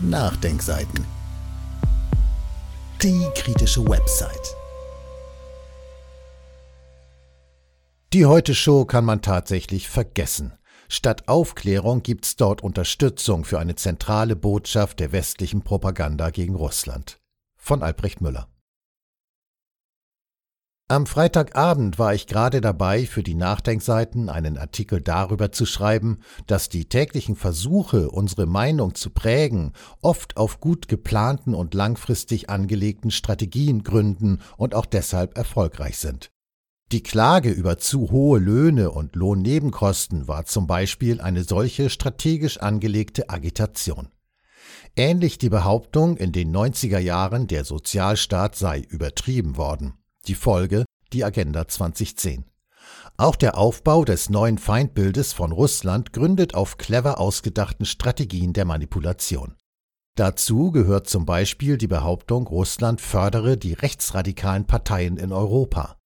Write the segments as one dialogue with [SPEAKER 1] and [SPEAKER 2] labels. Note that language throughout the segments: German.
[SPEAKER 1] Nachdenkseiten. Die kritische Website. Die Heute-Show kann man tatsächlich vergessen. Statt Aufklärung gibt's dort Unterstützung für eine zentrale Botschaft der westlichen Propaganda gegen Russland. Von Albrecht Müller. Am Freitagabend war ich gerade dabei, für die Nachdenkseiten einen Artikel darüber zu schreiben, dass die täglichen Versuche, unsere Meinung zu prägen, oft auf gut geplanten und langfristig angelegten Strategien gründen und auch deshalb erfolgreich sind. Die Klage über zu hohe Löhne und Lohnnebenkosten war zum Beispiel eine solche strategisch angelegte Agitation. Ähnlich die Behauptung, in den 90er Jahren der Sozialstaat sei übertrieben worden. Die Folge die Agenda 2010. Auch der Aufbau des neuen Feindbildes von Russland gründet auf clever ausgedachten Strategien der Manipulation. Dazu gehört zum Beispiel die Behauptung, Russland fördere die rechtsradikalen Parteien in Europa.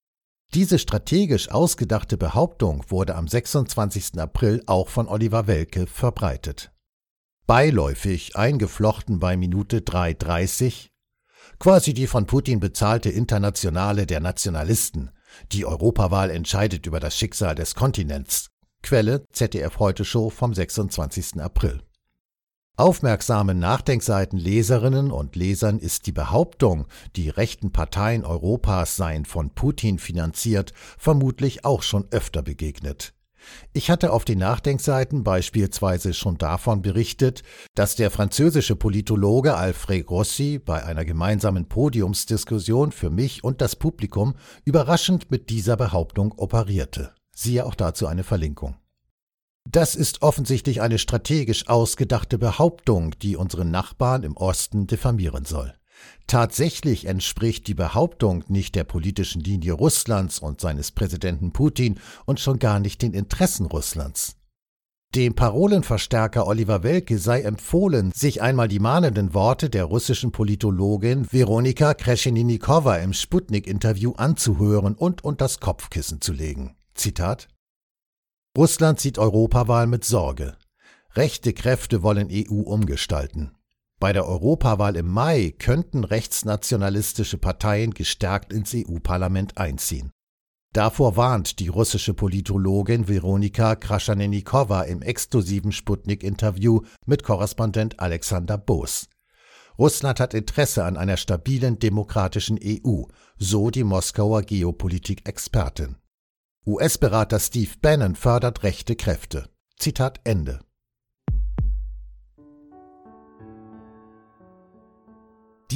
[SPEAKER 1] Diese strategisch ausgedachte Behauptung wurde am 26. April auch von Oliver Welke verbreitet. Beiläufig eingeflochten bei Minute 3.30 quasi die von Putin bezahlte Internationale der Nationalisten. Die Europawahl entscheidet über das Schicksal des Kontinents. Quelle ZDF Heute Show vom 26. April. Aufmerksamen Nachdenkseiten Leserinnen und Lesern ist die Behauptung, die rechten Parteien Europas seien von Putin finanziert, vermutlich auch schon öfter begegnet. Ich hatte auf den Nachdenkseiten beispielsweise schon davon berichtet, dass der französische Politologe Alfred Grossi bei einer gemeinsamen Podiumsdiskussion für mich und das Publikum überraschend mit dieser Behauptung operierte. Siehe auch dazu eine Verlinkung. Das ist offensichtlich eine strategisch ausgedachte Behauptung, die unseren Nachbarn im Osten diffamieren soll. Tatsächlich entspricht die Behauptung nicht der politischen Linie Russlands und seines Präsidenten Putin und schon gar nicht den Interessen Russlands. Dem Parolenverstärker Oliver Welke sei empfohlen, sich einmal die mahnenden Worte der russischen Politologin Veronika Krescheninnikova im Sputnik-Interview anzuhören und unters Kopfkissen zu legen. Zitat Russland sieht Europawahl mit Sorge. Rechte Kräfte wollen EU umgestalten. Bei der Europawahl im Mai könnten rechtsnationalistische Parteien gestärkt ins EU-Parlament einziehen. Davor warnt die russische Politologin Veronika Kraschanenikowa im exklusiven Sputnik-Interview mit Korrespondent Alexander Boos. Russland hat Interesse an einer stabilen demokratischen EU, so die Moskauer Geopolitik-Expertin. US-Berater Steve Bannon fördert rechte Kräfte. Zitat Ende.